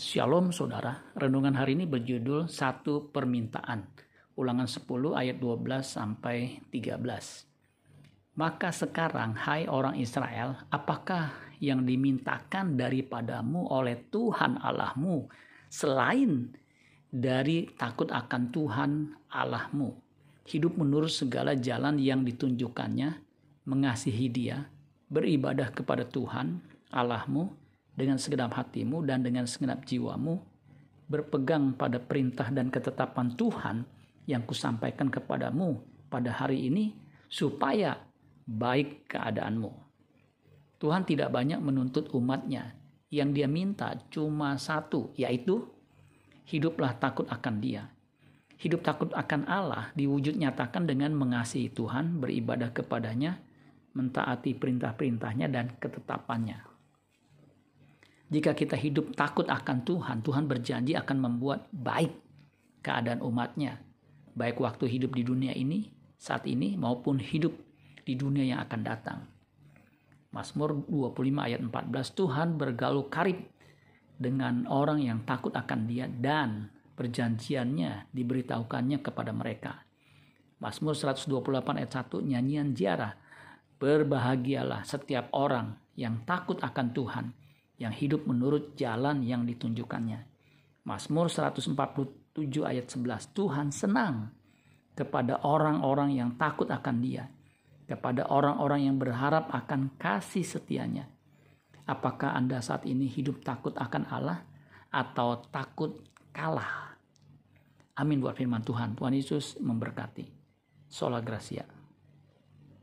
Shalom saudara, renungan hari ini berjudul Satu Permintaan. Ulangan 10 ayat 12 sampai 13. Maka sekarang hai orang Israel, apakah yang dimintakan daripadamu oleh Tuhan Allahmu selain dari takut akan Tuhan Allahmu? Hidup menurut segala jalan yang ditunjukkannya, mengasihi dia, beribadah kepada Tuhan Allahmu dengan segenap hatimu dan dengan segenap jiwamu, berpegang pada perintah dan ketetapan Tuhan yang kusampaikan kepadamu pada hari ini, supaya baik keadaanmu. Tuhan tidak banyak menuntut umatnya. Yang dia minta cuma satu, yaitu hiduplah takut akan dia. Hidup takut akan Allah diwujud nyatakan dengan mengasihi Tuhan, beribadah kepadanya, mentaati perintah-perintahnya dan ketetapannya. Jika kita hidup takut akan Tuhan, Tuhan berjanji akan membuat baik keadaan umatnya. Baik waktu hidup di dunia ini, saat ini, maupun hidup di dunia yang akan datang. Mazmur 25 ayat 14, Tuhan bergaul karib dengan orang yang takut akan dia dan perjanjiannya diberitahukannya kepada mereka. Mazmur 128 ayat 1, nyanyian ziarah, berbahagialah setiap orang yang takut akan Tuhan, yang hidup menurut jalan yang ditunjukkannya. Mazmur 147 ayat 11. Tuhan senang kepada orang-orang yang takut akan Dia, kepada orang-orang yang berharap akan kasih setianya. Apakah Anda saat ini hidup takut akan Allah atau takut kalah? Amin buat firman Tuhan. Tuhan Yesus memberkati. Sola Gracia.